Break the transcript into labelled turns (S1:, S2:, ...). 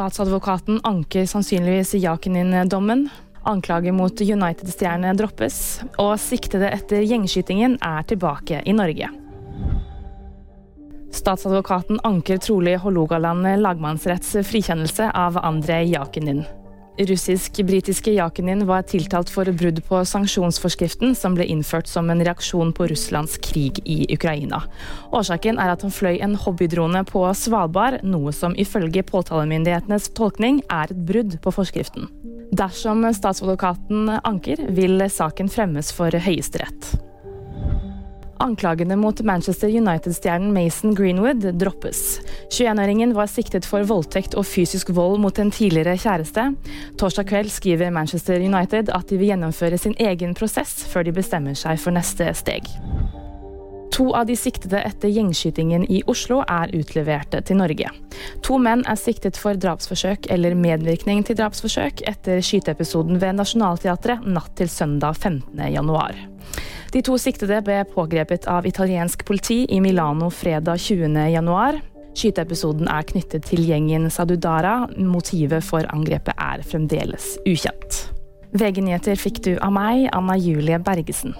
S1: Statsadvokaten anker sannsynligvis Jakinin-dommen. Anklager mot United-stjerne droppes. Og siktede etter gjengskytingen er tilbake i Norge. Statsadvokaten anker trolig Hålogaland lagmannsretts frikjennelse av Andrej Jakinin. Russisk-britiske Jakunin var tiltalt for brudd på sanksjonsforskriften som ble innført som en reaksjon på Russlands krig i Ukraina. Årsaken er at han fløy en hobbydrone på Svalbard, noe som ifølge påtalemyndighetenes tolkning er et brudd på forskriften. Dersom statsadvokaten anker, vil saken fremmes for Høyesterett. Anklagene mot Manchester United-stjernen Mason Greenwood droppes. 21-åringen var siktet for voldtekt og fysisk vold mot en tidligere kjæreste. Torsdag kveld skriver Manchester United at de vil gjennomføre sin egen prosess før de bestemmer seg for neste steg. To av de siktede etter gjengskytingen i Oslo er utleverte til Norge. To menn er siktet for drapsforsøk eller medvirkning til drapsforsøk etter skyteepisoden ved Nationaltheatret natt til søndag 15. januar. De to siktede ble pågrepet av italiensk politi i Milano fredag 20. januar. Skyteepisoden er knyttet til gjengen Sadudara. Motivet for angrepet er fremdeles ukjent. VG-nyheter fikk du av meg, Anna Julie Bergesen.